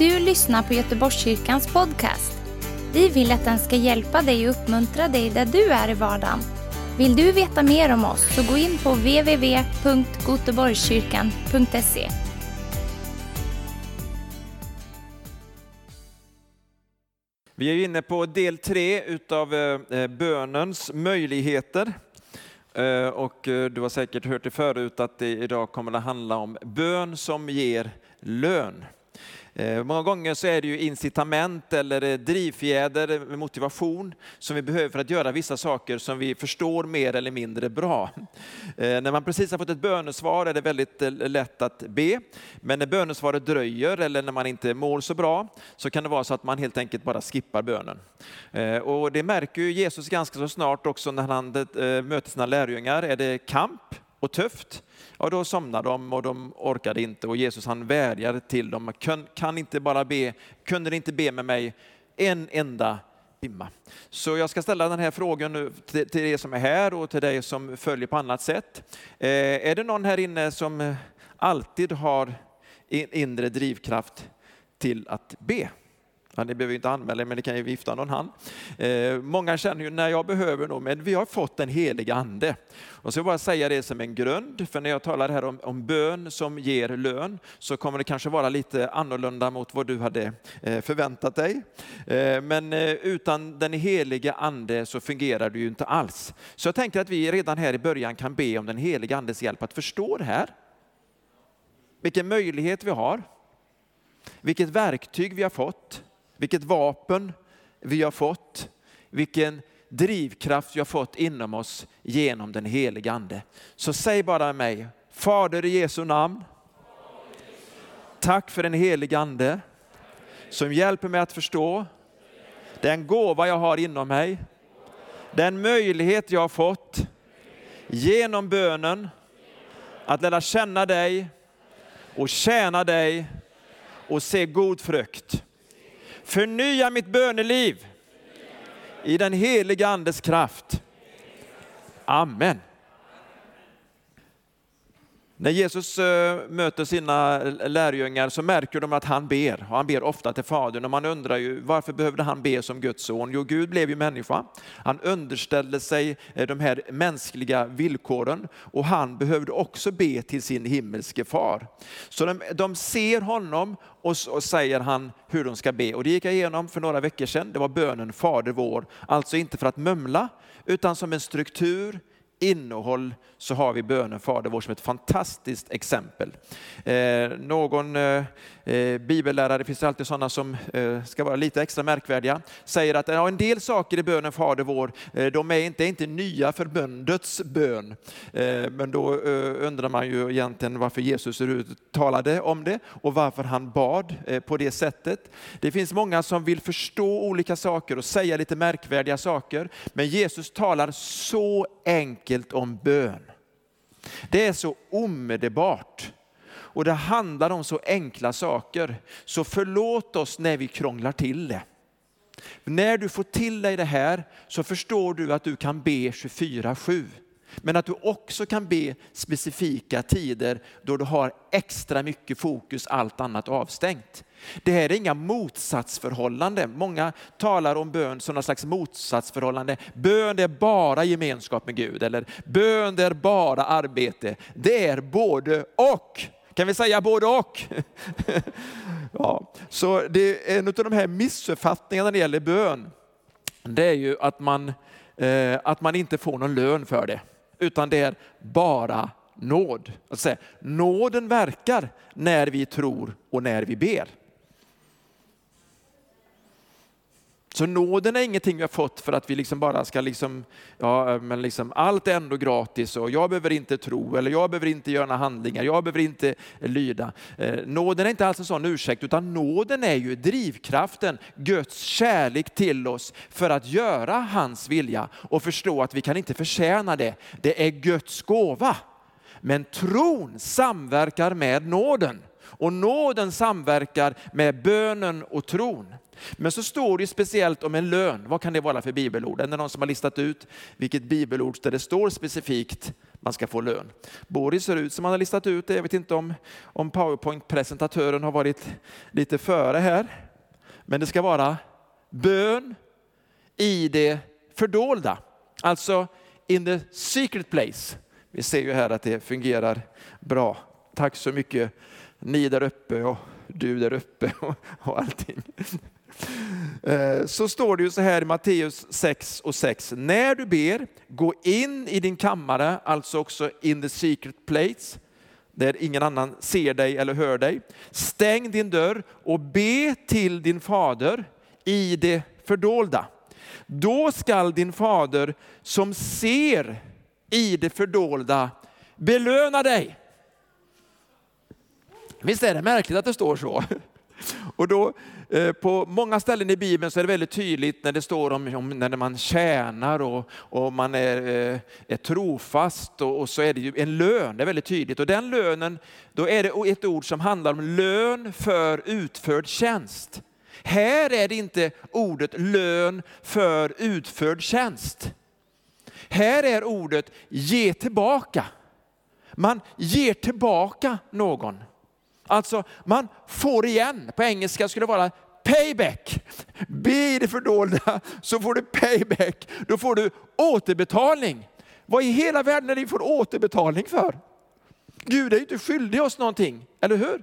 du lyssnar på Göteborgskyrkans podcast. Vi vill att den ska hjälpa dig och uppmuntra dig där du är i vardagen. Vill du veta mer om oss så gå in på www.goteborgskyrkan.se. Vi är inne på del tre utav eh, bönens möjligheter. Eh, och eh, du har säkert hört det förut att det idag kommer att handla om bön som ger lön. Eh, många gånger så är det ju incitament eller eh, drivfjäder, motivation som vi behöver för att göra vissa saker som vi förstår mer eller mindre bra. Eh, när man precis har fått ett bönesvar är det väldigt lätt att be. Men när bönesvaret dröjer eller när man inte mår så bra så kan det vara så att man helt enkelt bara skippar bönen. Och det märker ju Jesus ganska så snart också när han möter sina lärjungar. Är det kamp och tufft, ja då somnade de och de orkade inte och Jesus han vädjade till dem, kan, kan inte bara be, kunde ni inte be med mig en enda timma? Så jag ska ställa den här frågan nu till, till er som är här och till dig som följer på annat sätt. Eh, är det någon här inne som alltid har inre drivkraft till att be? Ja, ni behöver inte anmäla er, men ni kan ju vifta någon hand. Eh, många känner ju när jag behöver nog, men vi har fått en helig ande. Och så vill jag bara säga det som en grund, för när jag talar här om, om bön som ger lön, så kommer det kanske vara lite annorlunda mot vad du hade eh, förväntat dig. Eh, men eh, utan den heliga ande så fungerar det ju inte alls. Så jag tänker att vi redan här i början kan be om den heliga andes hjälp att förstå det här. Vilken möjlighet vi har. Vilket verktyg vi har fått vilket vapen vi har fått, vilken drivkraft vi har fått inom oss genom den helige Ande. Så säg bara mig, Fader i Jesu namn, tack för den helige Ande som hjälper mig att förstå den gåva jag har inom mig, den möjlighet jag har fått genom bönen att lära känna dig och tjäna dig och se god frukt. Förnya mitt böneliv i den heliga Andes kraft. Amen. När Jesus eh, möter sina lärjungar så märker de att han ber, och han ber ofta till Fadern. Och man undrar ju varför behövde han be som Guds son? Jo, Gud blev ju människa. Han underställde sig eh, de här mänskliga villkoren och han behövde också be till sin himmelske far. Så de, de ser honom och, och säger han hur de ska be. Och det gick jag igenom för några veckor sedan. Det var bönen Fader vår. Alltså inte för att mumla, utan som en struktur, innehåll så har vi bönen Fader vår som ett fantastiskt exempel. Eh, någon eh, eh bibellärare, det finns alltid sådana som eh, ska vara lite extra märkvärdiga, säger att ja, en del saker i bönen Fader vår, eh, de är inte, är inte nya förbundets bön. Eh, men då eh, undrar man ju egentligen varför Jesus talade om det och varför han bad eh, på det sättet. Det finns många som vill förstå olika saker och säga lite märkvärdiga saker, men Jesus talar så enkelt om bön. Det är så omedelbart och det handlar om så enkla saker. Så förlåt oss när vi krånglar till det. När du får till dig det här så förstår du att du kan be 24-7. Men att du också kan be specifika tider då du har extra mycket fokus, allt annat avstängt. Det här är inga motsatsförhållanden. Många talar om bön som någon slags motsatsförhållande. Bön är bara gemenskap med Gud eller bön är bara arbete. Det är både och. Kan vi säga både och? ja, så det är en av de här missuppfattningarna när det gäller bön. Det är ju att man, eh, att man inte får någon lön för det. Utan det är bara nåd. Alltså, nåden verkar när vi tror och när vi ber. Så nåden är ingenting vi har fått för att vi liksom bara ska, liksom, ja, eh, men liksom, allt är ändå gratis och jag behöver inte tro eller jag behöver inte göra några handlingar, jag behöver inte eh, lyda. Eh, nåden är inte alls en sån ursäkt utan nåden är ju drivkraften, Guds kärlek till oss för att göra hans vilja och förstå att vi kan inte förtjäna det. Det är Guds gåva. Men tron samverkar med nåden och nåden samverkar med bönen och tron. Men så står det speciellt om en lön. Vad kan det vara för bibelord? Är det någon som har listat ut vilket bibelord där det står specifikt man ska få lön. Boris ser ut som han har listat ut det. Jag vet inte om, om powerpoint-presentatören har varit lite före här. Men det ska vara bön i det fördolda. Alltså in the secret place. Vi ser ju här att det fungerar bra. Tack så mycket ni där uppe och du där uppe och allting. Eh, så står det ju så här i Matteus 6 och 6. När du ber, gå in i din kammare, alltså också in the secret place, där ingen annan ser dig eller hör dig. Stäng din dörr och be till din fader i det fördolda. Då skall din fader som ser i det fördolda belöna dig. Visst är det märkligt att det står så? Och då, Eh, på många ställen i Bibeln så är det väldigt tydligt när det står om, om när man tjänar och, och man är, eh, är trofast och, och, så är det ju en lön, det är väldigt tydligt. Och den lönen, då är det ett ord som handlar om lön för utförd tjänst. Här är det inte ordet lön för utförd tjänst. Här är ordet ge tillbaka. Man ger tillbaka någon. Alltså man får igen. På engelska skulle det vara payback. Be i det fördolda så får du payback. Då får du återbetalning. Vad i hela världen är det vi får återbetalning för? Gud är ju inte skyldig oss någonting, eller hur?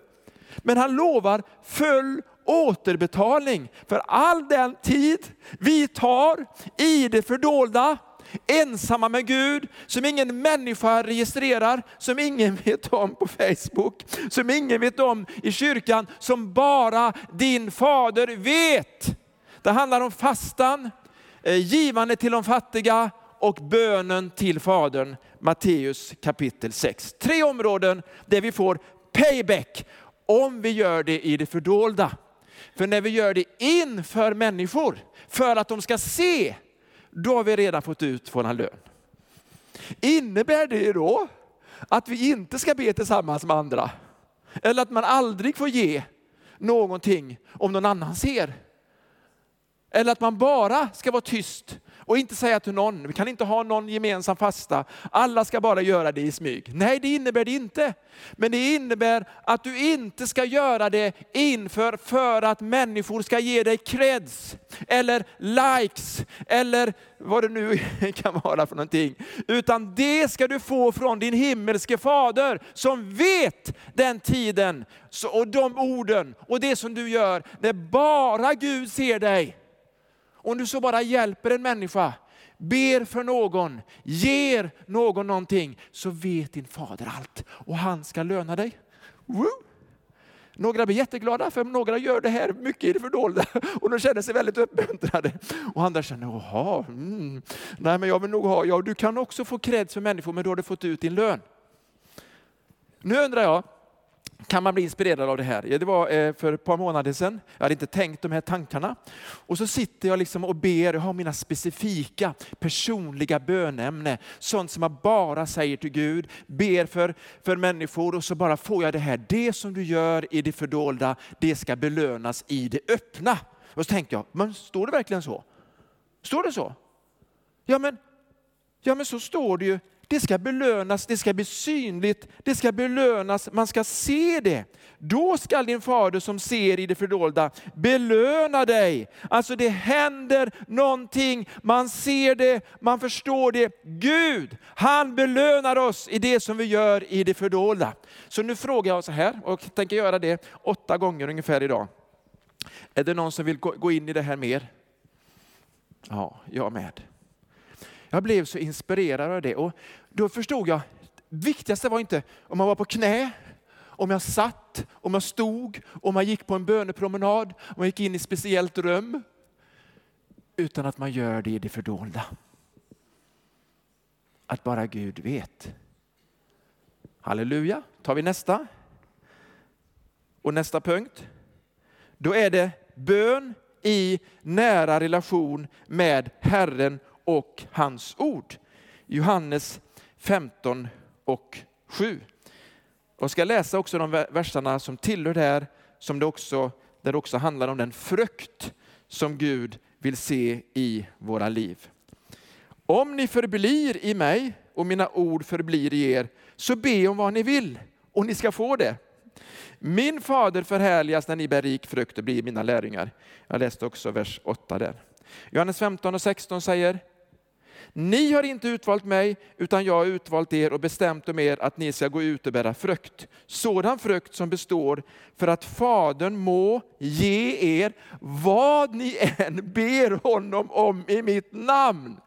Men han lovar full återbetalning för all den tid vi tar i det fördolda ensamma med Gud, som ingen människa registrerar, som ingen vet om på Facebook, som ingen vet om i kyrkan, som bara din fader vet. Det handlar om fastan, eh, givande till de fattiga och bönen till Fadern. Matteus kapitel 6. Tre områden där vi får payback om vi gör det i det fördolda. För när vi gör det inför människor, för att de ska se då har vi redan fått ut vår lön. Innebär det då att vi inte ska be tillsammans med andra? Eller att man aldrig får ge någonting om någon annan ser? Eller att man bara ska vara tyst och inte säga till någon, vi kan inte ha någon gemensam fasta, alla ska bara göra det i smyg. Nej, det innebär det inte. Men det innebär att du inte ska göra det inför för att människor ska ge dig creds, eller likes, eller vad det nu kan vara för någonting. Utan det ska du få från din himmelske fader som vet den tiden och de orden och det som du gör när bara Gud ser dig. Om du så bara hjälper en människa, ber för någon, ger någon någonting, så vet din fader allt och han ska löna dig. Woo! Några blir jätteglada för några gör det här mycket i det fördolda och de känner sig väldigt uppmuntrade. Och andra känner, jaha, mm. nej men jag vill nog ha, ja du kan också få kreds för människor men då har du fått ut din lön. Nu undrar jag, kan man bli inspirerad av det här? Det var eh, för ett par månader sedan. Jag hade inte tänkt de här tankarna. Och så sitter jag liksom och ber, jag har mina specifika personliga bönämne. Sånt som jag bara säger till Gud, ber för, för människor och så bara får jag det här. Det som du gör i det fördolda, det ska belönas i det öppna. Och så tänker jag, men står det verkligen så? Står det så? Ja men, ja men så står det ju det ska belönas, det ska bli synligt, det ska belönas, man ska se det. Då skall din fader som ser i det fördolda belöna dig. Alltså det händer någonting, man ser det, man förstår det. Gud, han belönar oss i det som vi gör i det fördolda. Så nu frågar jag så här, och tänker göra det åtta gånger ungefär idag. Är det någon som vill gå in i det här mer? Ja, jag med. Jag blev så inspirerad av det och då förstod jag, viktigaste var inte om man var på knä, om jag satt, om jag stod, om man gick på en bönepromenad, om man gick in i ett speciellt rum. Utan att man gör det i det fördolda. Att bara Gud vet. Halleluja, tar vi nästa. Och nästa punkt. Då är det bön i nära relation med Herren och hans ord. Johannes 15 och 7. Jag ska läsa också de verserna som tillhör där, som det också, där det också handlar om den frukt som Gud vill se i våra liv. Om ni förblir i mig och mina ord förblir i er, så be om vad ni vill och ni ska få det. Min fader förhärligas när ni bär rik frukt och blir mina lärjungar. Jag läste också vers 8 där. Johannes 15 och 16 säger, ni har inte utvalt mig, utan jag har utvalt er och bestämt om er att ni ska gå ut och bära frukt. Sådan frukt som består för att Fadern må ge er vad ni än ber honom om i mitt namn.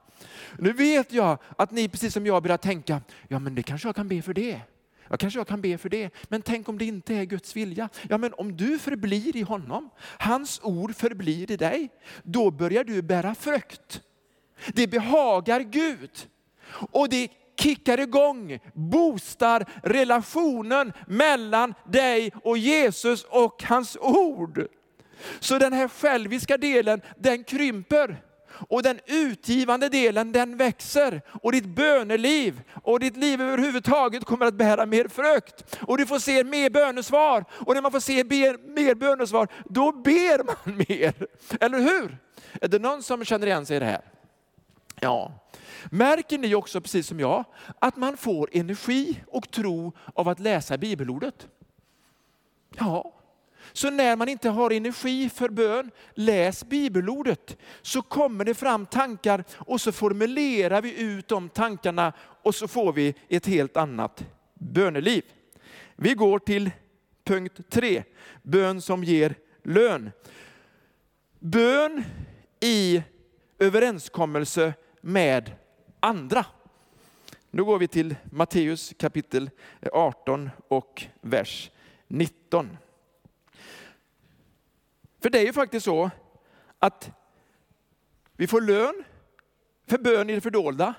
Nu vet jag att ni precis som jag börjar tänka, ja men det kanske jag kan be för det. Ja, kanske jag kan be för det, men tänk om det inte är Guds vilja. Ja, men om du förblir i honom, hans ord förblir i dig, då börjar du bära frukt. Det behagar Gud. Och det kickar igång, boostar relationen mellan dig och Jesus och hans ord. Så den här själviska delen, den krymper. Och den utgivande delen den växer. Och ditt böneliv och ditt liv överhuvudtaget kommer att bära mer frukt. Och du får se mer bönesvar. Och när man får se mer bönesvar, då ber man mer. Eller hur? Är det någon som känner igen sig i det här? Ja. Märker ni också, precis som jag, att man får energi och tro av att läsa bibelordet? Ja. Så när man inte har energi för bön, läs bibelordet. Så kommer det fram tankar och så formulerar vi ut de tankarna och så får vi ett helt annat böneliv. Vi går till punkt tre, bön som ger lön. Bön i överenskommelse med andra. Nu går vi till Matteus kapitel 18 och vers 19. För det är ju faktiskt så att vi får lön för bön i det fördolda.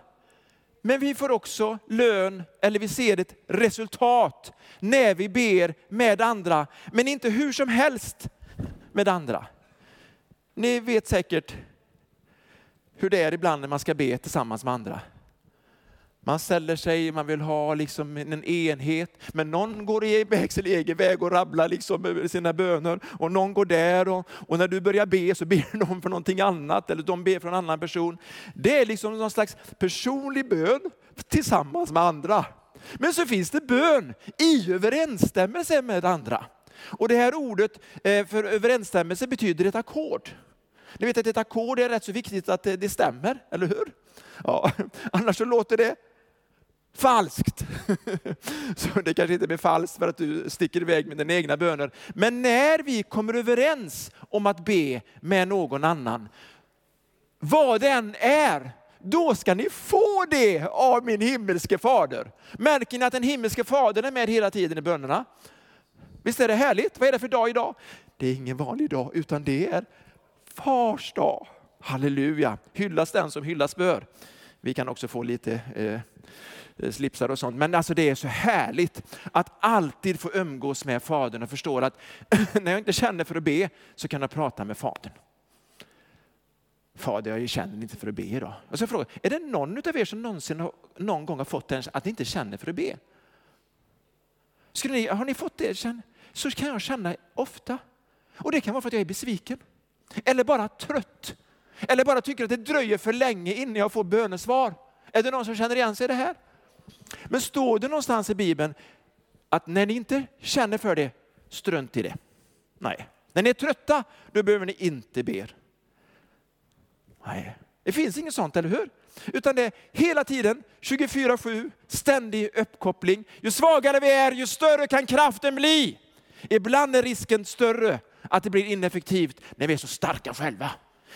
Men vi får också lön, eller vi ser ett resultat när vi ber med andra. Men inte hur som helst med andra. Ni vet säkert hur det är ibland när man ska be tillsammans med andra. Man ställer sig, man vill ha liksom en enhet, men någon går iväg sin egen väg och rabblar liksom sina böner och någon går där och, och, när du börjar be så ber någon för någonting annat eller de ber för en annan person. Det är liksom någon slags personlig bön tillsammans med andra. Men så finns det bön i överensstämmelse med andra. Och det här ordet eh, för överensstämmelse betyder ett ackord. Ni vet att ett ackord är rätt så viktigt att det stämmer, eller hur? Ja, annars så låter det falskt. Så det kanske inte blir falskt för att du sticker iväg med dina egna böner. Men när vi kommer överens om att be med någon annan, vad det än är, då ska ni få det av min himmelske fader. Märker ni att den himmelske fadern är med hela tiden i bönerna? Visst är det härligt? Vad är det för dag idag? Det är ingen vanlig dag, utan det är fars dag. Halleluja, hyllas den som hyllas bör. Vi kan också få lite eh, eh, slipsar och sånt. Men alltså det är så härligt att alltid få umgås med Fadern och förstå att när jag inte känner för att be så kan jag prata med Fadern. Fader, jag känner inte för att be idag. Och så frågar är det någon av er som någonsin har, någon gång har fått det att ni inte känner för att be? Skulle ni, har ni fått det så kan jag känna ofta. Och det kan vara för att jag är besviken. Eller bara trött. Eller bara tycker att det dröjer för länge innan jag får bönesvar. Är det någon som känner igen sig i det här? Men står det någonstans i Bibeln att när ni inte känner för det, strunt i det. Nej. När ni är trötta, då behöver ni inte be. Nej, det finns inget sånt, eller hur? Utan det är hela tiden 24-7, ständig uppkoppling. Ju svagare vi är, ju större kan kraften bli. Ibland är risken större att det blir ineffektivt när vi är så starka själva.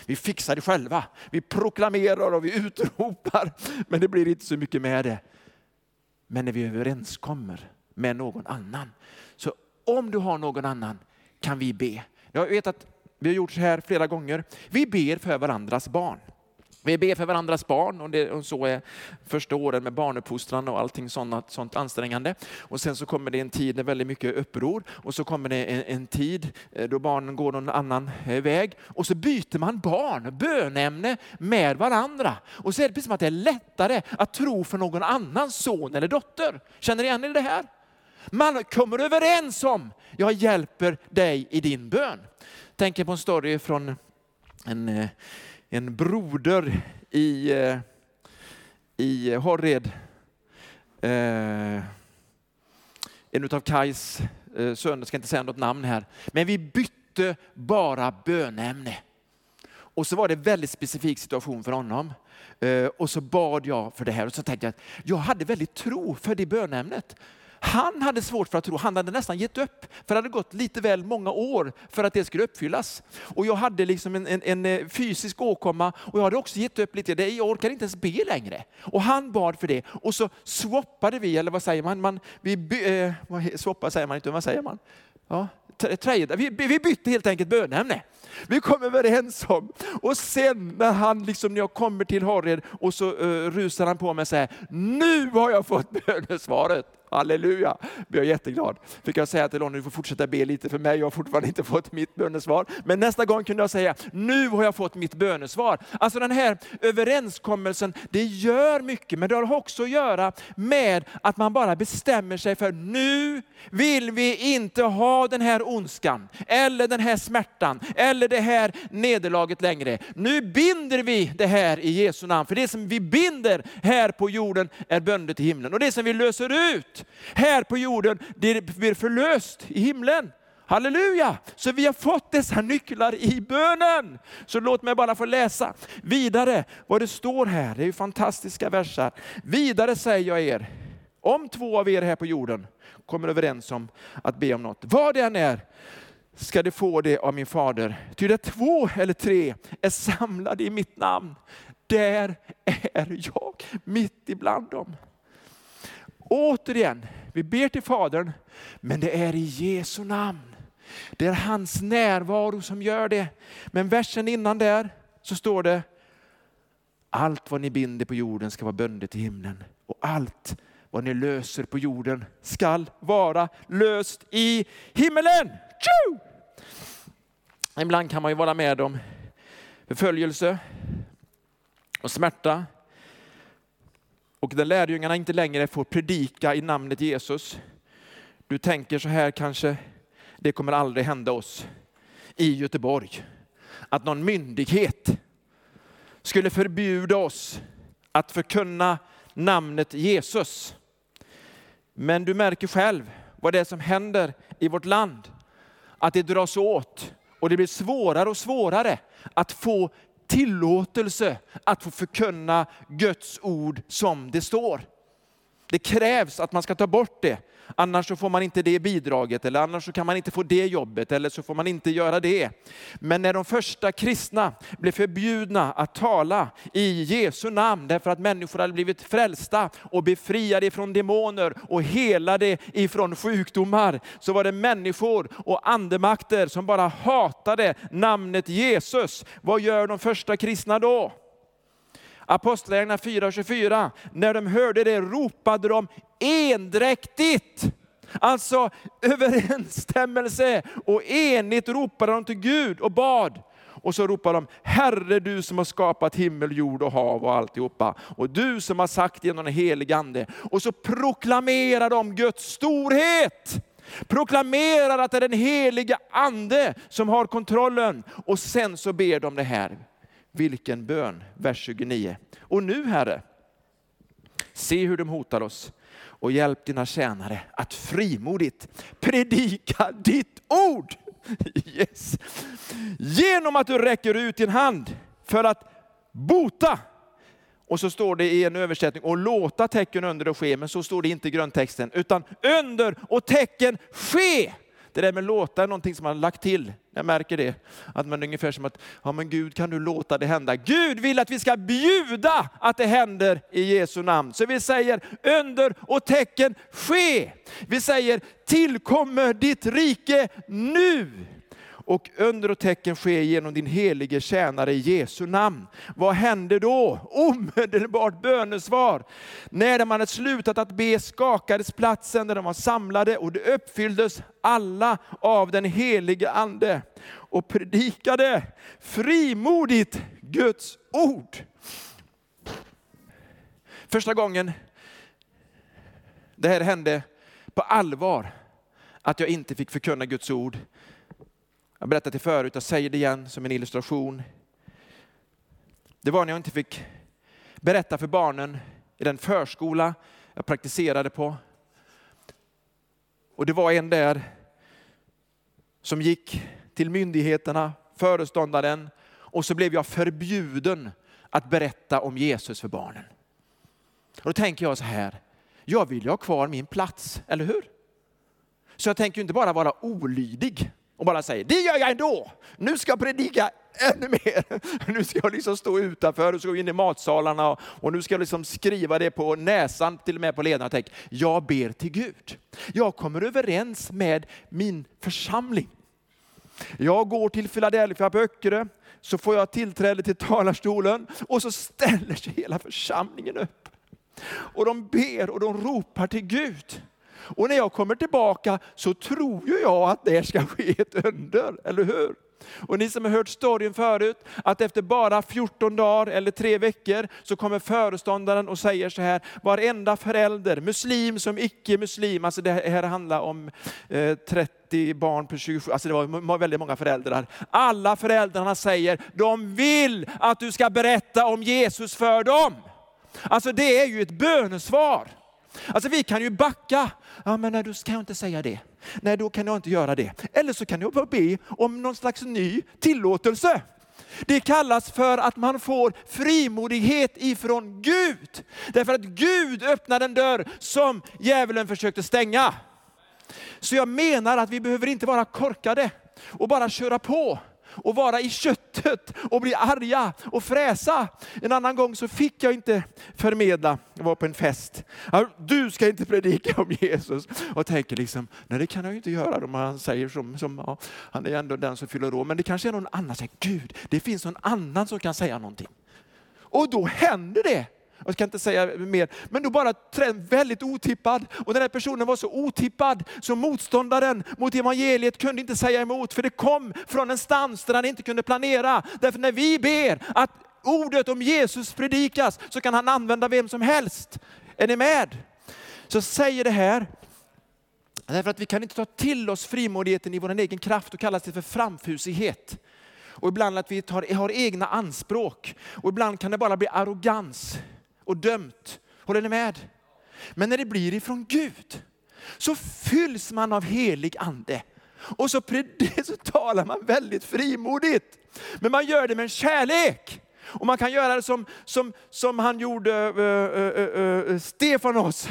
Vi fixar det själva. Vi proklamerar och vi utropar, men det blir inte så mycket med det. Men när vi överenskommer med någon annan, så om du har någon annan kan vi be. Jag vet att vi har gjort så här flera gånger. Vi ber för varandras barn. Vi ber för varandras barn och, det, och så är första åren med barnuppfostran och allting sånt, sånt ansträngande. Och sen så kommer det en tid med väldigt mycket uppror och så kommer det en, en tid eh, då barnen går någon annan eh, väg och så byter man barn, bönämne med varandra. Och så är det precis som att det är lättare att tro för någon annans son eller dotter. Känner ni igen er i det här? Man kommer överens om, jag hjälper dig i din bön. Tänker på en story från en eh, en broder i, eh, i Horred eh, en av Kajs eh, söner, ska inte säga något namn här, men vi bytte bara bönämne. Och så var det en väldigt specifik situation för honom. Och så bad jag för det här och så tänkte jag att jag hade väldigt tro för det bönämnet. Han hade svårt för att tro, han hade nästan gett upp. För det hade gått lite väl många år för att det skulle uppfyllas. Och jag hade liksom en, en, en eh, fysisk åkomma och jag hade också gett upp lite. Jag orkar inte ens be längre. Och han bad för det. Och så swappade vi, eller vad säger man? man vi by, eh, swappa säger man inte, vad säger man? Ja. Vi, vi bytte helt enkelt bönämne. Vi kom överens om. Och sen när han liksom, när jag kommer till Harred, och så uh, rusar han på mig och säger, nu har jag fått bönesvaret. Halleluja, blir jag jätteglad. Fick jag säga till honom, du får fortsätta be lite för mig, jag har fortfarande inte fått mitt bönesvar. Men nästa gång kunde jag säga, nu har jag fått mitt bönesvar. Alltså den här överenskommelsen, det gör mycket, men det har också att göra med att man bara bestämmer sig för, nu vill vi inte ha den här ondskan, eller den här smärtan, eller det här nederlaget längre. Nu binder vi det här i Jesu namn, för det som vi binder här på jorden är bundet i himlen. Och det som vi löser ut här på jorden, det blir förlöst i himlen. Halleluja! Så vi har fått dessa nycklar i bönen. Så låt mig bara få läsa vidare vad det står här. Det är ju fantastiska verser. Vidare säger jag er, om två av er här på jorden kommer överens om att be om något, vad det än är, ska de få det av min fader. Ty där två eller tre är samlade i mitt namn, där är jag mitt ibland dem. Återigen, vi ber till Fadern, men det är i Jesu namn. Det är hans närvaro som gör det. Men versen innan där så står det, allt vad ni binder på jorden ska vara bundet i himlen. Och allt vad ni löser på jorden skall vara löst i himmelen. Tju! Ibland kan man ju vara med om förföljelse och smärta och där lärjungarna inte längre får predika i namnet Jesus. Du tänker så här kanske, det kommer aldrig hända oss i Göteborg. Att någon myndighet skulle förbjuda oss att förkunna namnet Jesus. Men du märker själv vad det är som händer i vårt land. Att det dras åt och det blir svårare och svårare att få tillåtelse att få förkunna Guds ord som det står. Det krävs att man ska ta bort det, annars så får man inte det bidraget, eller annars så kan man inte få det jobbet, eller så får man inte göra det. Men när de första kristna blev förbjudna att tala i Jesu namn, därför att människor hade blivit frälsta och befriade från demoner och helade ifrån sjukdomar, så var det människor och andemakter som bara hatade namnet Jesus. Vad gör de första kristna då? Apostlagärningarna 4.24, när de hörde det ropade de endräktigt. Alltså överensstämmelse och enigt ropade de till Gud och bad. Och så ropar de, Herre du som har skapat himmel, jord och hav och alltihopa. Och du som har sagt genom den helige Ande. Och så proklamerar de Guds storhet. Proklamerar att det är den heliga Ande som har kontrollen. Och sen så ber de det här. Vilken bön, vers 29. Och nu Herre, se hur de hotar oss och hjälp dina tjänare att frimodigt predika ditt ord. Yes. Genom att du räcker ut din hand för att bota. Och så står det i en översättning, och låta tecken under och ske, men så står det inte i grundtexten, utan under och tecken ske. Det där med låta är någonting som man har lagt till. Jag märker det. Att man är ungefär som att, ja men Gud kan du låta det hända. Gud vill att vi ska bjuda att det händer i Jesu namn. Så vi säger under och tecken ske. Vi säger tillkommer ditt rike nu och under och tecken sker genom din helige tjänare i Jesu namn. Vad hände då? Omedelbart bönesvar. När man hade slutat att be skakades platsen där de var samlade och det uppfylldes alla av den helige ande och predikade frimodigt Guds ord. Första gången det här hände på allvar, att jag inte fick förkunna Guds ord, jag har berättat det förut, jag säger det igen som en illustration. Det var när jag inte fick berätta för barnen i den förskola jag praktiserade på. Och det var en där som gick till myndigheterna, föreståndaren, och så blev jag förbjuden att berätta om Jesus för barnen. Och då tänker jag så här, jag vill ju ha kvar min plats, eller hur? Så jag tänker inte bara vara olydig och bara säger, det gör jag ändå. Nu ska jag predika ännu mer. Nu ska jag liksom stå utanför och gå in i matsalarna och nu ska jag liksom skriva det på näsan, till och med på ledarna. Tänk, jag ber till Gud. Jag kommer överens med min församling. Jag går till Philadelphia på Öckerö, så får jag tillträde till talarstolen och så ställer sig hela församlingen upp. Och de ber och de ropar till Gud. Och när jag kommer tillbaka så tror ju jag att det ska ske ett under, eller hur? Och ni som har hört storyn förut, att efter bara 14 dagar eller tre veckor så kommer föreståndaren och säger så här, varenda förälder, muslim som icke-muslim, alltså det här handlar om eh, 30 barn per 27, alltså det var väldigt många föräldrar. Alla föräldrarna säger, de vill att du ska berätta om Jesus för dem. Alltså det är ju ett bönesvar. Alltså vi kan ju backa. Ja, men nej, då kan jag inte säga det. Nej, då kan jag inte göra det. Eller så kan jag bara be om någon slags ny tillåtelse. Det kallas för att man får frimodighet ifrån Gud. Därför att Gud öppnar en dörr som djävulen försökte stänga. Så jag menar att vi behöver inte vara korkade och bara köra på och vara i köttet och bli arga och fräsa. En annan gång så fick jag inte förmedla, jag var på en fest. Du ska inte predika om Jesus. Och tänker liksom, nej det kan jag ju inte göra. Om han säger som, som ja, han är ändå den som fyller år. Men det kanske är någon annan som säger, Gud, det finns någon annan som kan säga någonting. Och då händer det. Jag ska inte säga mer, men då bara väldigt otippad. Och den här personen var så otippad så motståndaren mot evangeliet kunde inte säga emot, för det kom från en stans där han inte kunde planera. Därför när vi ber att ordet om Jesus predikas så kan han använda vem som helst. Är ni med? Så säger det här, därför att vi kan inte ta till oss frimodigheten i vår egen kraft och kallas det för framfusighet. Och ibland att vi tar, har egna anspråk. Och ibland kan det bara bli arrogans och dömt. Håller ni med? Men när det blir ifrån Gud så fylls man av helig ande. Och så, så talar man väldigt frimodigt. Men man gör det med en kärlek. Och man kan göra det som, som, som han gjorde uh, uh, uh, Stefanos.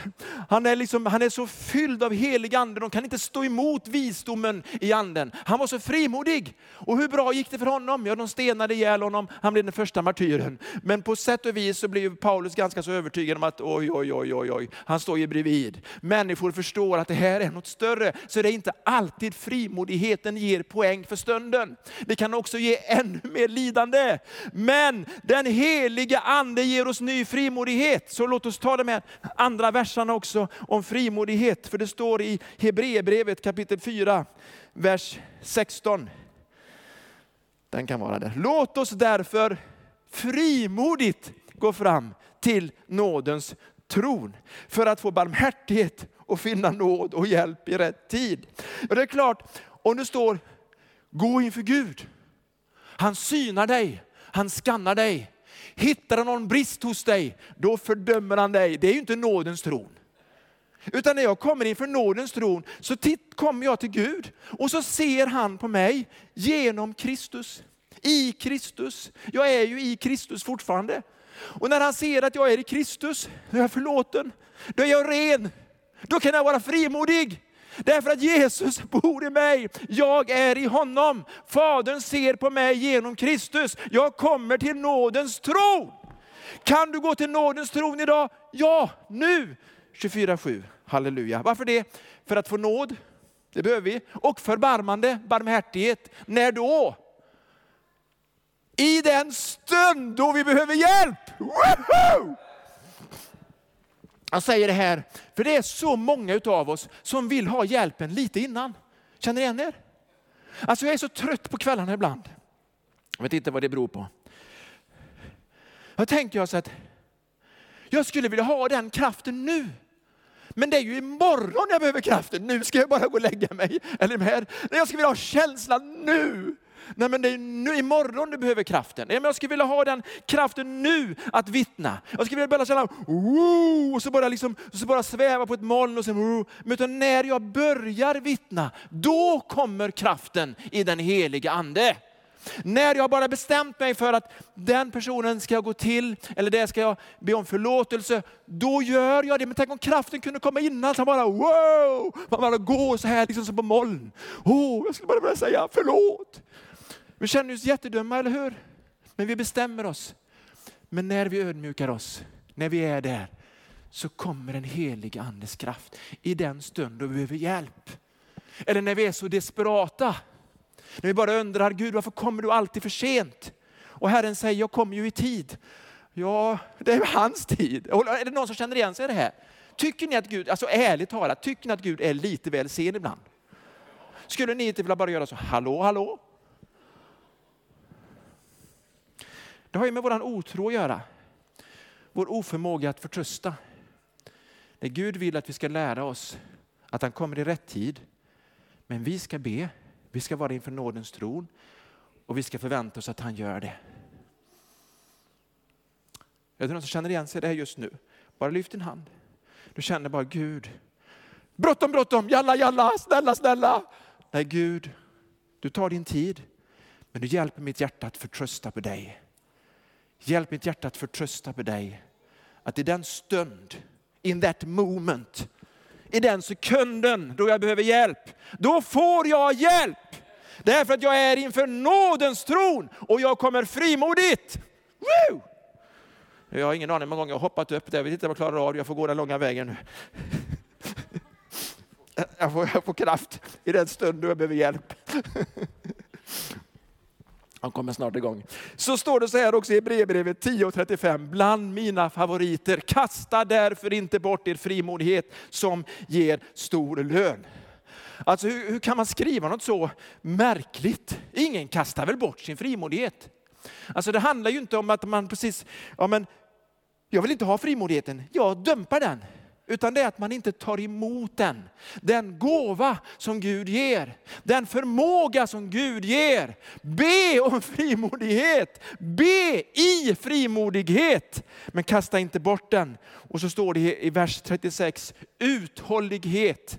Han är, liksom, han är så fylld av helig ande, de kan inte stå emot visdomen i anden. Han var så frimodig. Och hur bra gick det för honom? Ja, de stenade ihjäl honom, han blev den första martyren. Men på sätt och vis så blev Paulus ganska så övertygad om att oj, oj, oj, oj, oj, han står ju bredvid. Människor förstår att det här är något större, så det är inte alltid frimodigheten ger poäng för stunden. Det kan också ge ännu mer lidande. Men den helige ande ger oss ny frimodighet. Så låt oss ta de här andra verserna också om frimodighet. För det står i Hebreerbrevet kapitel 4, vers 16. Den kan vara där. Låt oss därför frimodigt gå fram till nådens tron för att få barmhärtighet och finna nåd och hjälp i rätt tid. Och det är klart, om det står gå inför Gud. Han synar dig han skannar dig. Hittar han någon brist hos dig, då fördömer han dig. Det är ju inte nådens tron. Utan när jag kommer inför nådens tron så kommer jag till Gud och så ser han på mig genom Kristus. I Kristus. Jag är ju i Kristus fortfarande. Och när han ser att jag är i Kristus, då är jag förlåten. Då är jag ren. Då kan jag vara frimodig. Därför att Jesus bor i mig, jag är i honom. Fadern ser på mig genom Kristus. Jag kommer till nådens tron. Kan du gå till nådens tron idag? Ja, nu! 24-7, halleluja. Varför det? För att få nåd, det behöver vi. Och förbarmande, barmhärtighet. När då? I den stund då vi behöver hjälp! Woohoo! Jag säger det här, för det är så många av oss som vill ha hjälpen lite innan. Känner ni igen er? Alltså jag är så trött på kvällarna ibland. Jag vet inte vad det beror på. Jag tänker jag så att jag skulle vilja ha den kraften nu. Men det är ju imorgon jag behöver kraften. Nu ska jag bara gå och lägga mig. Eller här. Jag skulle vilja ha känslan nu. Nej men det är nu, imorgon du behöver kraften. Nej, men jag skulle vilja ha den kraften nu att vittna. Jag skulle vilja börja känna, och så bara, liksom, så bara sväva på ett moln och sen, men när jag börjar vittna, då kommer kraften i den heliga ande. När jag bara bestämt mig för att den personen ska jag gå till, eller det ska jag be om förlåtelse, då gör jag det. Men tänk om kraften kunde komma innan, så alltså bara wow! Man bara går så här liksom som på moln. Oh, jag skulle bara vilja säga förlåt. Vi känner oss jättedumma, eller hur? Men vi bestämmer oss. Men när vi ödmjukar oss, när vi är där, så kommer en helig andes kraft i den stund då vi behöver hjälp. Eller när vi är så desperata när vi bara undrar, Gud varför kommer du alltid för sent? Och Herren säger, jag kommer ju i tid. Ja, det är hans tid. Är det någon som känner igen sig i det här? Tycker ni att Gud, alltså ärligt talat, tycker ni att Gud är lite väl sen ibland? Skulle ni inte vilja bara göra så, hallå, hallå? Det har ju med vår otro att göra. Vår oförmåga att förtrösta. När Gud vill att vi ska lära oss att han kommer i rätt tid, men vi ska be vi ska vara inför nådens tron och vi ska förvänta oss att han gör det. Är det någon som känner igen sig i det här just nu? Bara lyft din hand. Du känner bara Gud, bråttom, bråttom, jalla, jalla, snälla, snälla. Nej Gud, du tar din tid, men du hjälper mitt hjärta att förtrösta på dig. Hjälp mitt hjärta att förtrösta på dig. Att i den stund, in that moment, i den sekunden då jag behöver hjälp, då får jag hjälp. Därför att jag är inför nådens tron och jag kommer frimodigt. Woo! Jag har ingen aning hur många gånger jag har hoppat upp där, jag vet inte om jag klarar av det, jag får gå den långa vägen nu. Jag får, jag får kraft i den stund då jag behöver hjälp. Han kommer snart igång. Så står det så här också i brevbrevet 10.35, bland mina favoriter. Kasta därför inte bort er frimodighet som ger stor lön. Alltså hur, hur, kan man skriva något så märkligt? Ingen kastar väl bort sin frimodighet? Alltså det handlar ju inte om att man precis, ja men jag vill inte ha frimodigheten, jag dömpar den. Utan det är att man inte tar emot den. Den gåva som Gud ger. Den förmåga som Gud ger. Be om frimodighet. Be i frimodighet. Men kasta inte bort den. Och så står det i vers 36, uthållighet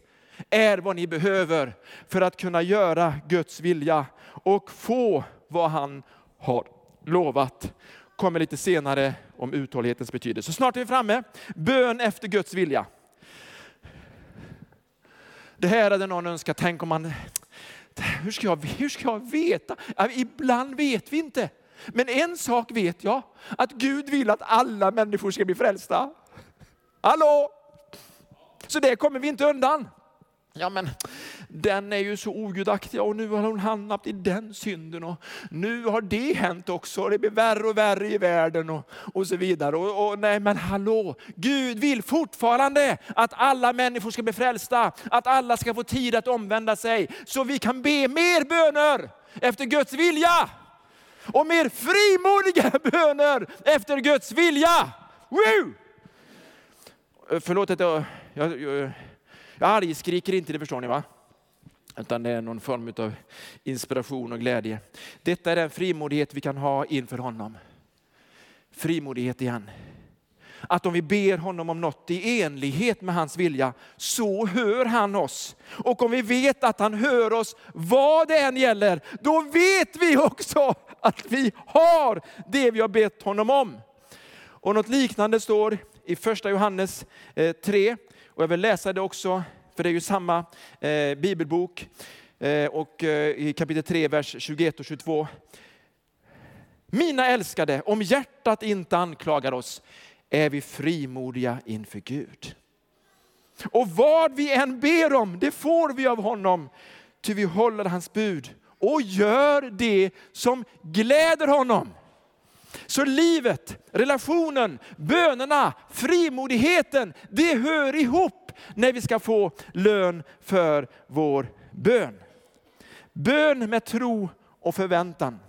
är vad ni behöver för att kunna göra Guds vilja och få vad han har lovat. Kommer lite senare om uthållighetens betydelse. Så snart är vi framme. Bön efter Guds vilja. Det här hade någon önskat, tänk om man, hur ska jag, hur ska jag veta? Ibland vet vi inte. Men en sak vet jag, att Gud vill att alla människor ska bli frälsta. Hallå! Så det kommer vi inte undan. Ja men den är ju så ogudaktig och nu har hon hamnat i den synden och nu har det hänt också och det blir värre och värre i världen och, och så vidare. Och, och, nej men hallå, Gud vill fortfarande att alla människor ska bli frälsta, att alla ska få tid att omvända sig så vi kan be mer böner efter Guds vilja. Och mer frimodiga böner efter Guds vilja. Woo! Förlåt att jag, jag, jag jag argskriker inte, det förstår ni va? Utan det är någon form av inspiration och glädje. Detta är den frimodighet vi kan ha inför honom. Frimodighet igen. Att om vi ber honom om något i enlighet med hans vilja, så hör han oss. Och om vi vet att han hör oss, vad det än gäller, då vet vi också att vi har det vi har bett honom om. Och något liknande står i första Johannes eh, 3, och jag vill läsa det också, för det är ju samma eh, bibelbok. Eh, och eh, i kapitel 3, vers 21 och 22. Mina älskade, om hjärtat inte anklagar oss är vi frimodiga inför Gud. Och vad vi än ber om, det får vi av honom, ty vi håller hans bud och gör det som gläder honom. Så livet, relationen, bönerna, frimodigheten, det hör ihop när vi ska få lön för vår bön. Bön med tro och förväntan.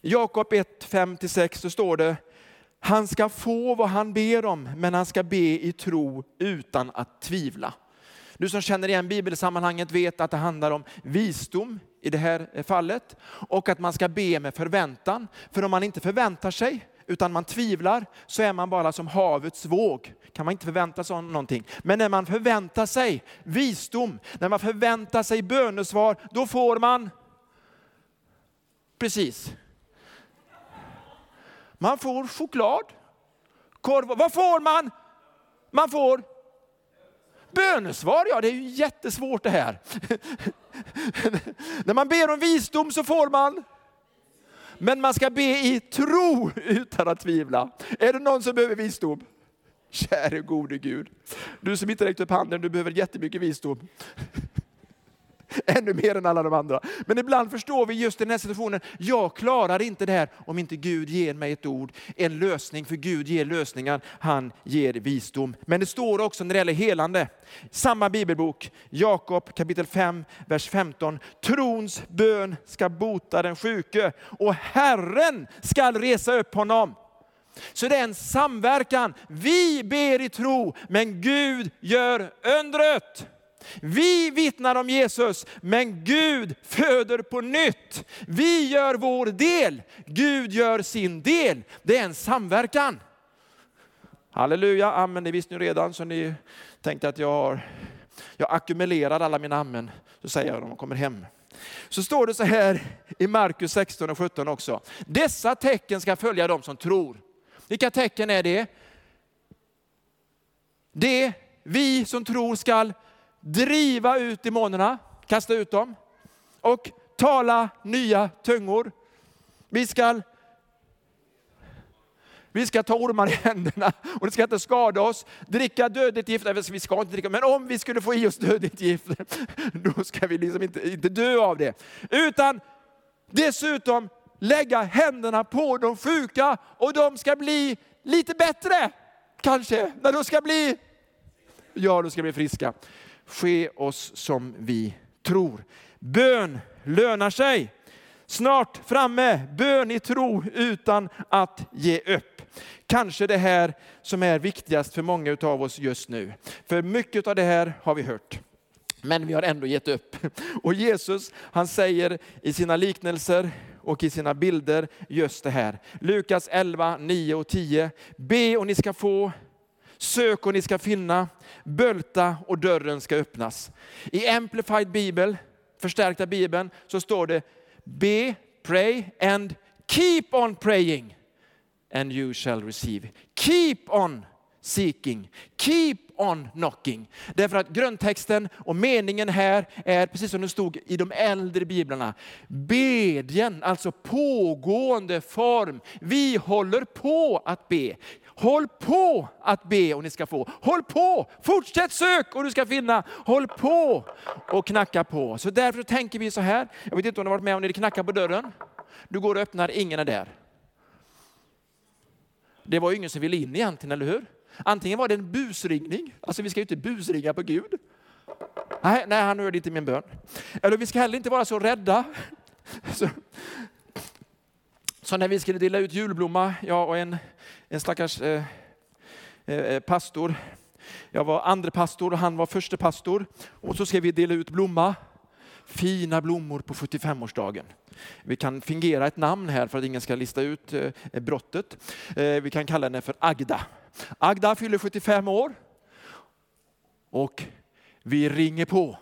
Jakob 1, 5-6 så står det, han ska få vad han ber om, men han ska be i tro utan att tvivla. Du som känner igen bibelsammanhanget vet att det handlar om visdom i det här fallet och att man ska be med förväntan. För om man inte förväntar sig utan man tvivlar så är man bara som havets våg. Kan man inte förvänta sig någonting. Men när man förväntar sig visdom, när man förväntar sig bönesvar, då får man precis. Man får choklad, korv. Vad får man? Man får bönesvar. Ja, det är ju jättesvårt det här. när man ber om visdom så får man men man ska be i tro utan att tvivla. Är det någon som behöver visdom? Käre gode Gud, du som inte räckte upp handen, du behöver jättemycket visdom. Ännu mer än alla de andra. Men ibland förstår vi just i den här situationen, jag klarar inte det här om inte Gud ger mig ett ord, en lösning. För Gud ger lösningar, han ger visdom. Men det står också när det gäller helande, samma bibelbok, Jakob kapitel 5, vers 15. Trons bön ska bota den sjuke och Herren ska resa upp honom. Så det är en samverkan. Vi ber i tro, men Gud gör undret. Vi vittnar om Jesus, men Gud föder på nytt. Vi gör vår del, Gud gör sin del. Det är en samverkan. Halleluja, amen, det visste ni redan så ni tänkte att jag har, jag ackumulerar alla mina amen. Så säger jag när de kommer hem. Så står det så här i Markus 16 och 17 också. Dessa tecken ska följa dem som tror. Vilka tecken är det? Det vi som tror skall driva ut demonerna, kasta ut dem och tala nya tungor. Vi ska, vi ska ta ormar i händerna och det ska inte skada oss. Dricka dödligt gift, vi ska inte dricka, men om vi skulle få i oss dödligt gift, då ska vi liksom inte, inte dö av det. Utan dessutom lägga händerna på de sjuka och de ska bli lite bättre. Kanske, när de ska bli, ja de ska bli friska ske oss som vi tror. Bön lönar sig. Snart framme, bön i tro utan att ge upp. Kanske det här som är viktigast för många av oss just nu. För mycket av det här har vi hört. Men vi har ändå gett upp. Och Jesus han säger i sina liknelser och i sina bilder just det här. Lukas 11, 9 och 10. Be och ni ska få, Sök och ni ska finna, bölta och dörren ska öppnas. I Amplified Bibel, förstärkta Bibeln, så står det be, pray and keep on praying and you shall receive. Keep on seeking, keep on knocking. Därför att grundtexten och meningen här är precis som det stod i de äldre biblarna. Bedjen, alltså pågående form. Vi håller på att be. Håll på att be och ni ska få. Håll på, fortsätt sök och du ska finna. Håll på och knacka på. Så därför tänker vi så här. Jag vet inte om du har varit med om när det knackar på dörren. Du går och öppnar, ingen är där. Det var ju ingen som ville in egentligen, eller hur? Antingen var det en busringning, alltså vi ska ju inte busringa på Gud. Nej, nej han hörde inte min bön. Eller vi ska heller inte vara så rädda. Så, så när vi skulle dela ut julblomma, jag och en, en stackars eh, eh, pastor, jag var andre pastor och han var förste pastor. Och så ska vi dela ut blomma. Fina blommor på 75-årsdagen. Vi kan fingera ett namn här för att ingen ska lista ut eh, brottet. Eh, vi kan kalla henne för Agda. Agda fyller 75 år. Och vi ringer på.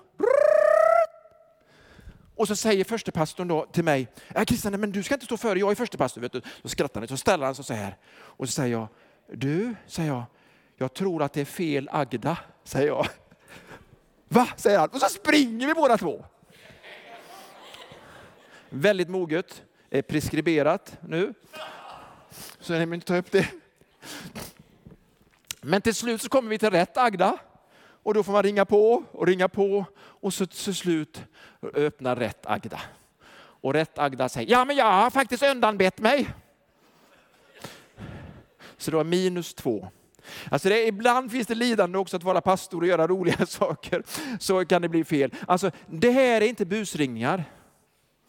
Och så säger förstepastorn då till mig, äh, Christian, men du ska inte stå före, jag är förstepastor. Vet du. Så skrattar han, så ställer han sig så här. Och så säger jag, du, säger jag, jag tror att det är fel Agda, säger jag. Va, säger han. Och så springer vi båda två. Väldigt moget, är preskriberat nu. Så jag inte ta upp det. Men till slut så kommer vi till rätt Agda. Och då får man ringa på och ringa på och så till slut öppnar rätt Agda. Och rätt Agda säger, ja men jag har faktiskt undanbett mig. Så det var minus två. Alltså det, ibland finns det lidande också att vara pastor och göra roliga saker. Så kan det bli fel. Alltså, det här är inte busringningar.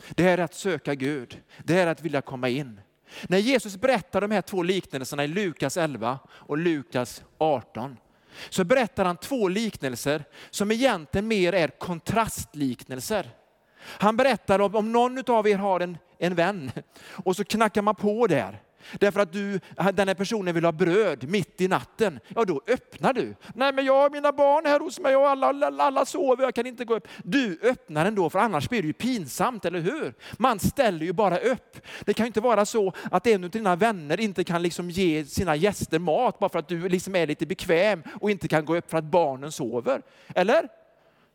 Det är att söka Gud. Det är att vilja komma in. När Jesus berättar de här två liknelserna i Lukas 11 och Lukas 18 så berättar han två liknelser som egentligen mer är kontrastliknelser. Han berättar om, om någon av er har en, en vän och så knackar man på där. Därför att du, den här personen vill ha bröd mitt i natten. Ja, då öppnar du. Nej, men jag har mina barn här hos mig och alla, alla, alla sover, jag kan inte gå upp. Du öppnar ändå, för annars blir det ju pinsamt, eller hur? Man ställer ju bara upp. Det kan ju inte vara så att en av dina vänner inte kan liksom ge sina gäster mat bara för att du liksom är lite bekväm och inte kan gå upp för att barnen sover. Eller?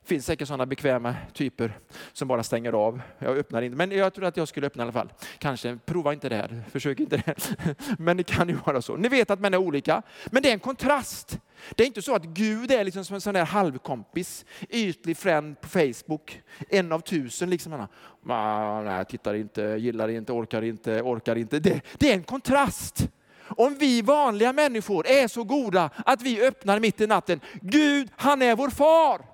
Det finns säkert sådana bekväma typer som bara stänger av. Jag öppnar inte, men jag tror att jag skulle öppna i alla fall. Kanske, prova inte det här, försök inte det. Men det kan ju vara så. Ni vet att män är olika, men det är en kontrast. Det är inte så att Gud är liksom som en sån där halvkompis, ytlig friend på Facebook, en av tusen. Liksom. Ah, nej, tittar inte, gillar inte, orkar inte, orkar inte. Det, det är en kontrast. Om vi vanliga människor är så goda att vi öppnar mitt i natten. Gud, han är vår far.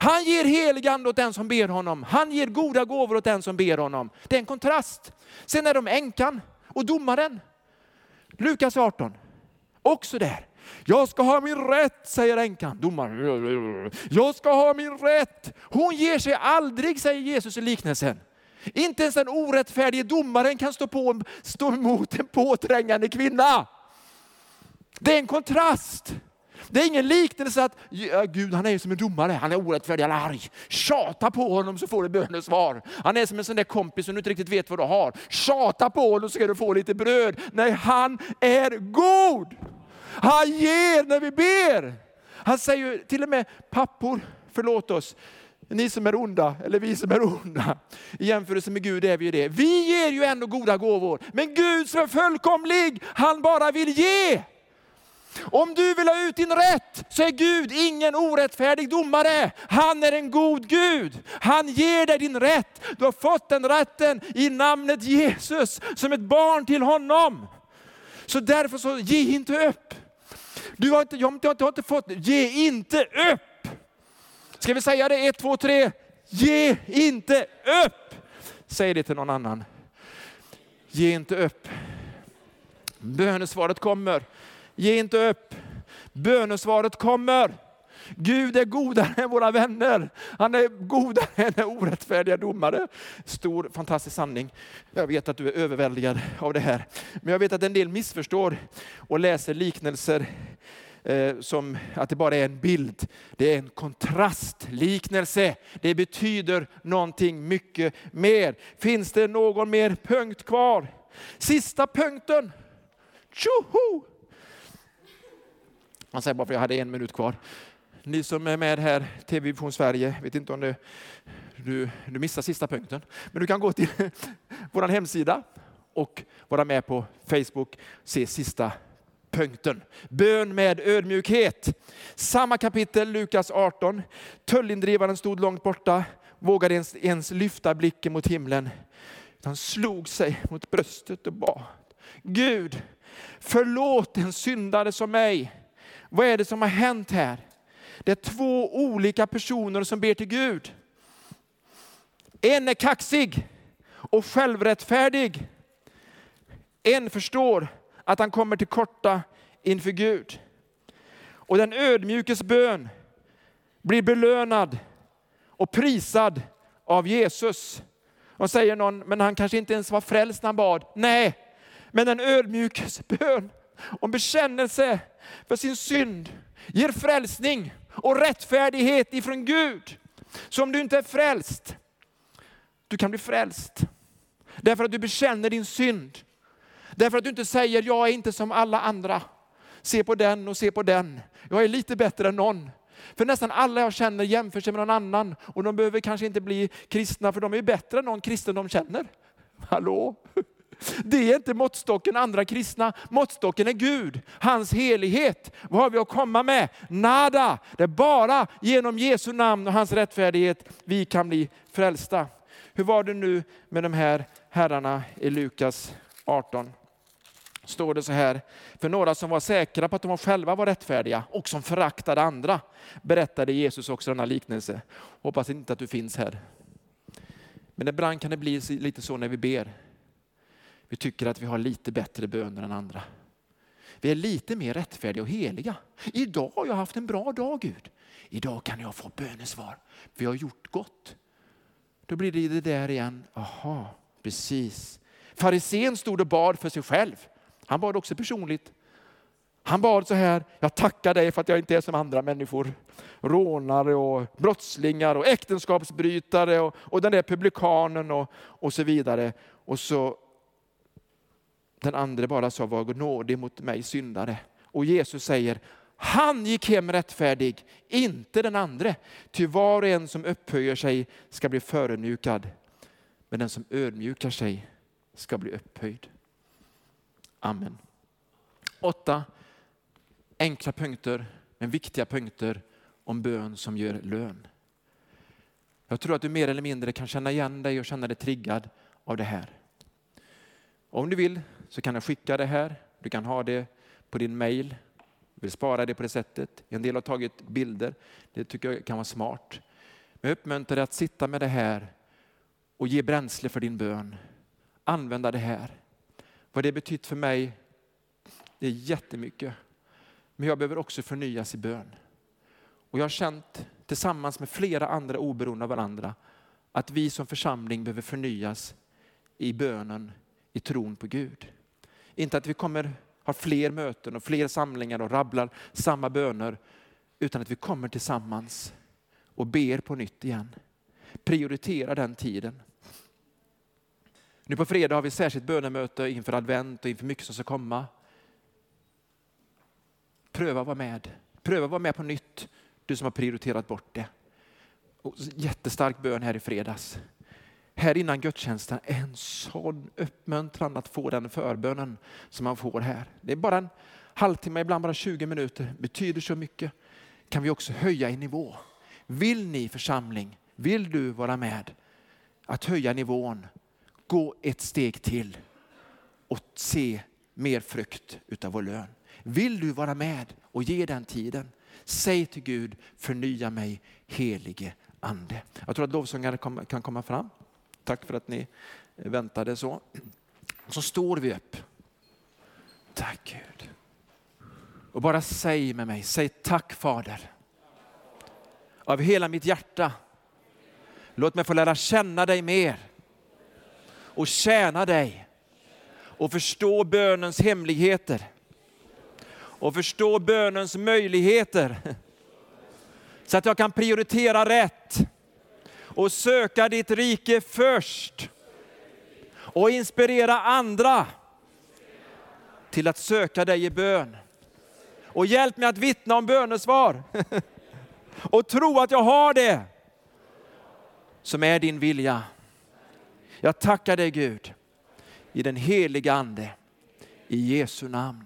Han ger helig ande åt den som ber honom. Han ger goda gåvor åt den som ber honom. Det är en kontrast. Sen är de änkan och domaren. Lukas 18. Också där. Jag ska ha min rätt, säger änkan. Domaren. Jag ska ha min rätt. Hon ger sig aldrig, säger Jesus i liknelsen. Inte ens den orättfärdige domaren kan stå, på, stå emot en påträngande kvinna. Det är en kontrast. Det är ingen liknelse att ja, Gud han är ju som en domare, han är orättfärdig, han är arg. Tjata på honom så får du bönesvar. Han är som en sån där kompis som du inte riktigt vet vad du har. Tjata på honom så ska du få lite bröd. Nej, han är god. Han ger när vi ber. Han säger till och med, pappor, förlåt oss, ni som är onda, eller vi som är onda. I jämförelse med Gud är vi ju det. Vi ger ju ändå goda gåvor. Men Gud som är fullkomlig, han bara vill ge. Om du vill ha ut din rätt så är Gud ingen orättfärdig domare. Han är en god Gud. Han ger dig din rätt. Du har fått den rätten i namnet Jesus som ett barn till honom. Så därför så ge inte upp. Du har inte, jag har inte, har inte fått, ge inte upp. Ska vi säga det? Ett, två, tre. Ge inte upp. Säg det till någon annan. Ge inte upp. Bönesvaret kommer. Ge inte upp. Bönesvaret kommer. Gud är godare än våra vänner. Han är godare än orättfärdiga domare. Stor fantastisk sanning. Jag vet att du är överväldigad av det här. Men jag vet att en del missförstår och läser liknelser eh, som att det bara är en bild. Det är en kontrastliknelse. Det betyder någonting mycket mer. Finns det någon mer punkt kvar? Sista punkten. Tjoho! Han säger bara för jag hade en minut kvar. Ni som är med här, TV Vision Sverige, vet inte om det, du, du missar sista punkten. Men du kan gå till vår hemsida och vara med på Facebook, se sista punkten. Bön med ödmjukhet. Samma kapitel, Lukas 18. Tullindrivaren stod långt borta, vågade ens, ens lyfta blicken mot himlen. Han slog sig mot bröstet och bad. Gud, förlåt en syndare som mig. Vad är det som har hänt här? Det är två olika personer som ber till Gud. En är kaxig och självrättfärdig. En förstår att han kommer till korta inför Gud. Och den ödmjukes bön blir belönad och prisad av Jesus. Och säger någon, men han kanske inte ens var frälst när han bad. Nej, men den ödmjukes bön om bekännelse för sin synd ger frälsning och rättfärdighet ifrån Gud. Så om du inte är frälst, du kan bli frälst. Därför att du bekänner din synd. Därför att du inte säger, jag är inte som alla andra. Se på den och se på den. Jag är lite bättre än någon. För nästan alla jag känner jämför sig med någon annan och de behöver kanske inte bli kristna för de är bättre än någon kristen de känner. Hallå? Det är inte måttstocken andra kristna, måttstocken är Gud, hans helighet. Vad har vi att komma med? Nada! Det är bara genom Jesu namn och hans rättfärdighet vi kan bli frälsta. Hur var det nu med de här herrarna i Lukas 18? Står det så här, för några som var säkra på att de själva var rättfärdiga och som föraktade andra, berättade Jesus också denna liknelse. Hoppas inte att du finns här. Men ibland kan det bli lite så när vi ber. Vi tycker att vi har lite bättre böner än andra. Vi är lite mer rättfärdiga och heliga. Idag har jag haft en bra dag Gud. Idag kan jag få bönesvar. Vi har gjort gott. Då blir det det där igen. Aha, precis. Farisén stod och bad för sig själv. Han bad också personligt. Han bad så här, jag tackar dig för att jag inte är som andra människor. Rånare och brottslingar och äktenskapsbrytare och, och den där publikanen och, och så vidare. Och så den andra bara sa, var nådig mot mig syndare. Och Jesus säger, han gick hem rättfärdig, inte den andre. Ty var och en som upphöjer sig ska bli förödmjukad, men den som ödmjukar sig ska bli upphöjd. Amen. Åtta enkla punkter, men viktiga punkter om bön som gör lön. Jag tror att du mer eller mindre kan känna igen dig och känna dig triggad av det här. Om du vill så kan jag skicka det här. Du kan ha det på din mail. Jag vill spara det på det sättet. En del har tagit bilder. Det tycker jag kan vara smart. Men jag uppmuntrar dig att sitta med det här och ge bränsle för din bön. Använda det här. Vad det betytt för mig, det är jättemycket. Men jag behöver också förnyas i bön. Och jag har känt tillsammans med flera andra oberoende av varandra att vi som församling behöver förnyas i bönen, i tron på Gud. Inte att vi kommer ha fler möten och fler samlingar och rabblar samma böner, utan att vi kommer tillsammans och ber på nytt igen. Prioritera den tiden. Nu på fredag har vi särskilt bönemöte inför advent och inför mycket som ska komma. Pröva att vara med. Pröva att vara med på nytt, du som har prioriterat bort det. Och jättestark bön här i fredags. Här innan gudstjänsten, en sån uppmuntran att få den förbönen som man får här. Det är bara en halvtimme, ibland bara 20 minuter, betyder så mycket. Kan vi också höja i nivå. Vill ni församling, vill du vara med att höja nivån, gå ett steg till och se mer frukt utav vår lön. Vill du vara med och ge den tiden? Säg till Gud, förnya mig helige ande. Jag tror att lovsångare kan komma fram. Tack för att ni väntade så. Så står vi upp. Tack Gud. Och bara säg med mig, säg tack Fader. Av hela mitt hjärta. Låt mig få lära känna dig mer och tjäna dig och förstå bönens hemligheter och förstå bönens möjligheter så att jag kan prioritera rätt och söka ditt rike först och inspirera andra till att söka dig i bön. Och hjälp mig att vittna om bönesvar och tro att jag har det som är din vilja. Jag tackar dig Gud i den heliga ande i Jesu namn.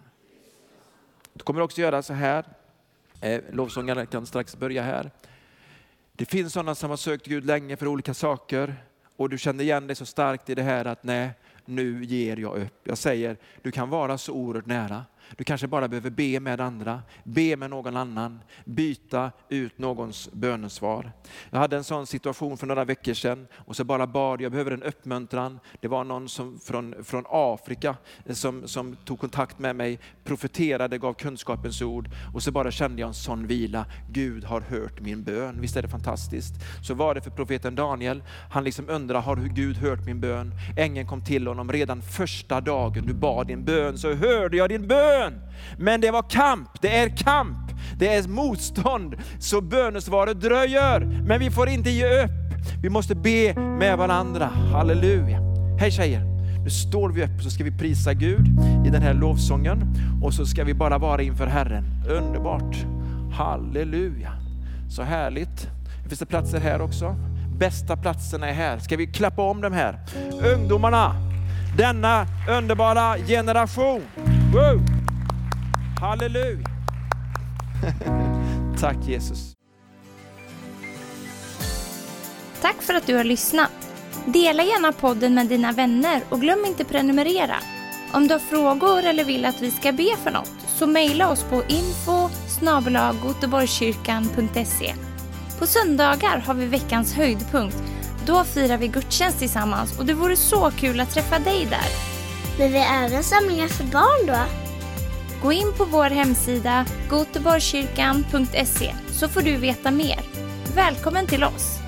Du kommer också göra så här. Eh, lovsångarna kan strax börja här. Det finns sådana som har sökt Gud länge för olika saker och du känner igen dig så starkt i det här att nej, nu ger jag upp. Jag säger, du kan vara så oerhört nära. Du kanske bara behöver be med andra, be med någon annan, byta ut någons bönesvar. Jag hade en sån situation för några veckor sedan och så bara bad, jag behöver en uppmuntran. Det var någon som, från, från Afrika som, som tog kontakt med mig, profeterade, gav kunskapens ord och så bara kände jag en sån vila. Gud har hört min bön. Visst är det fantastiskt? Så var det för profeten Daniel. Han liksom undrar, har Gud hört min bön? Ängeln kom till honom redan första dagen du bad din bön så hörde jag din bön bön. Men det var kamp, det är kamp, det är motstånd. Så bönesvaret dröjer. Men vi får inte ge upp. Vi måste be med varandra. Halleluja. Hej tjejer. Nu står vi upp så ska vi prisa Gud i den här lovsången och så ska vi bara vara inför Herren. Underbart. Halleluja. Så härligt. Det finns det platser här också. Bästa platserna är här. Ska vi klappa om dem här? Ungdomarna, denna underbara generation. Wow. Halleluja. Tack Jesus. Tack för att du har lyssnat. Dela gärna podden med dina vänner och glöm inte prenumerera. Om du har frågor eller vill att vi ska be för något så mejla oss på info På söndagar har vi veckans höjdpunkt. Då firar vi gudstjänst tillsammans och det vore så kul att träffa dig där. Men vi har även samlingar för barn då? Gå in på vår hemsida goteborgskyrkan.se så får du veta mer. Välkommen till oss!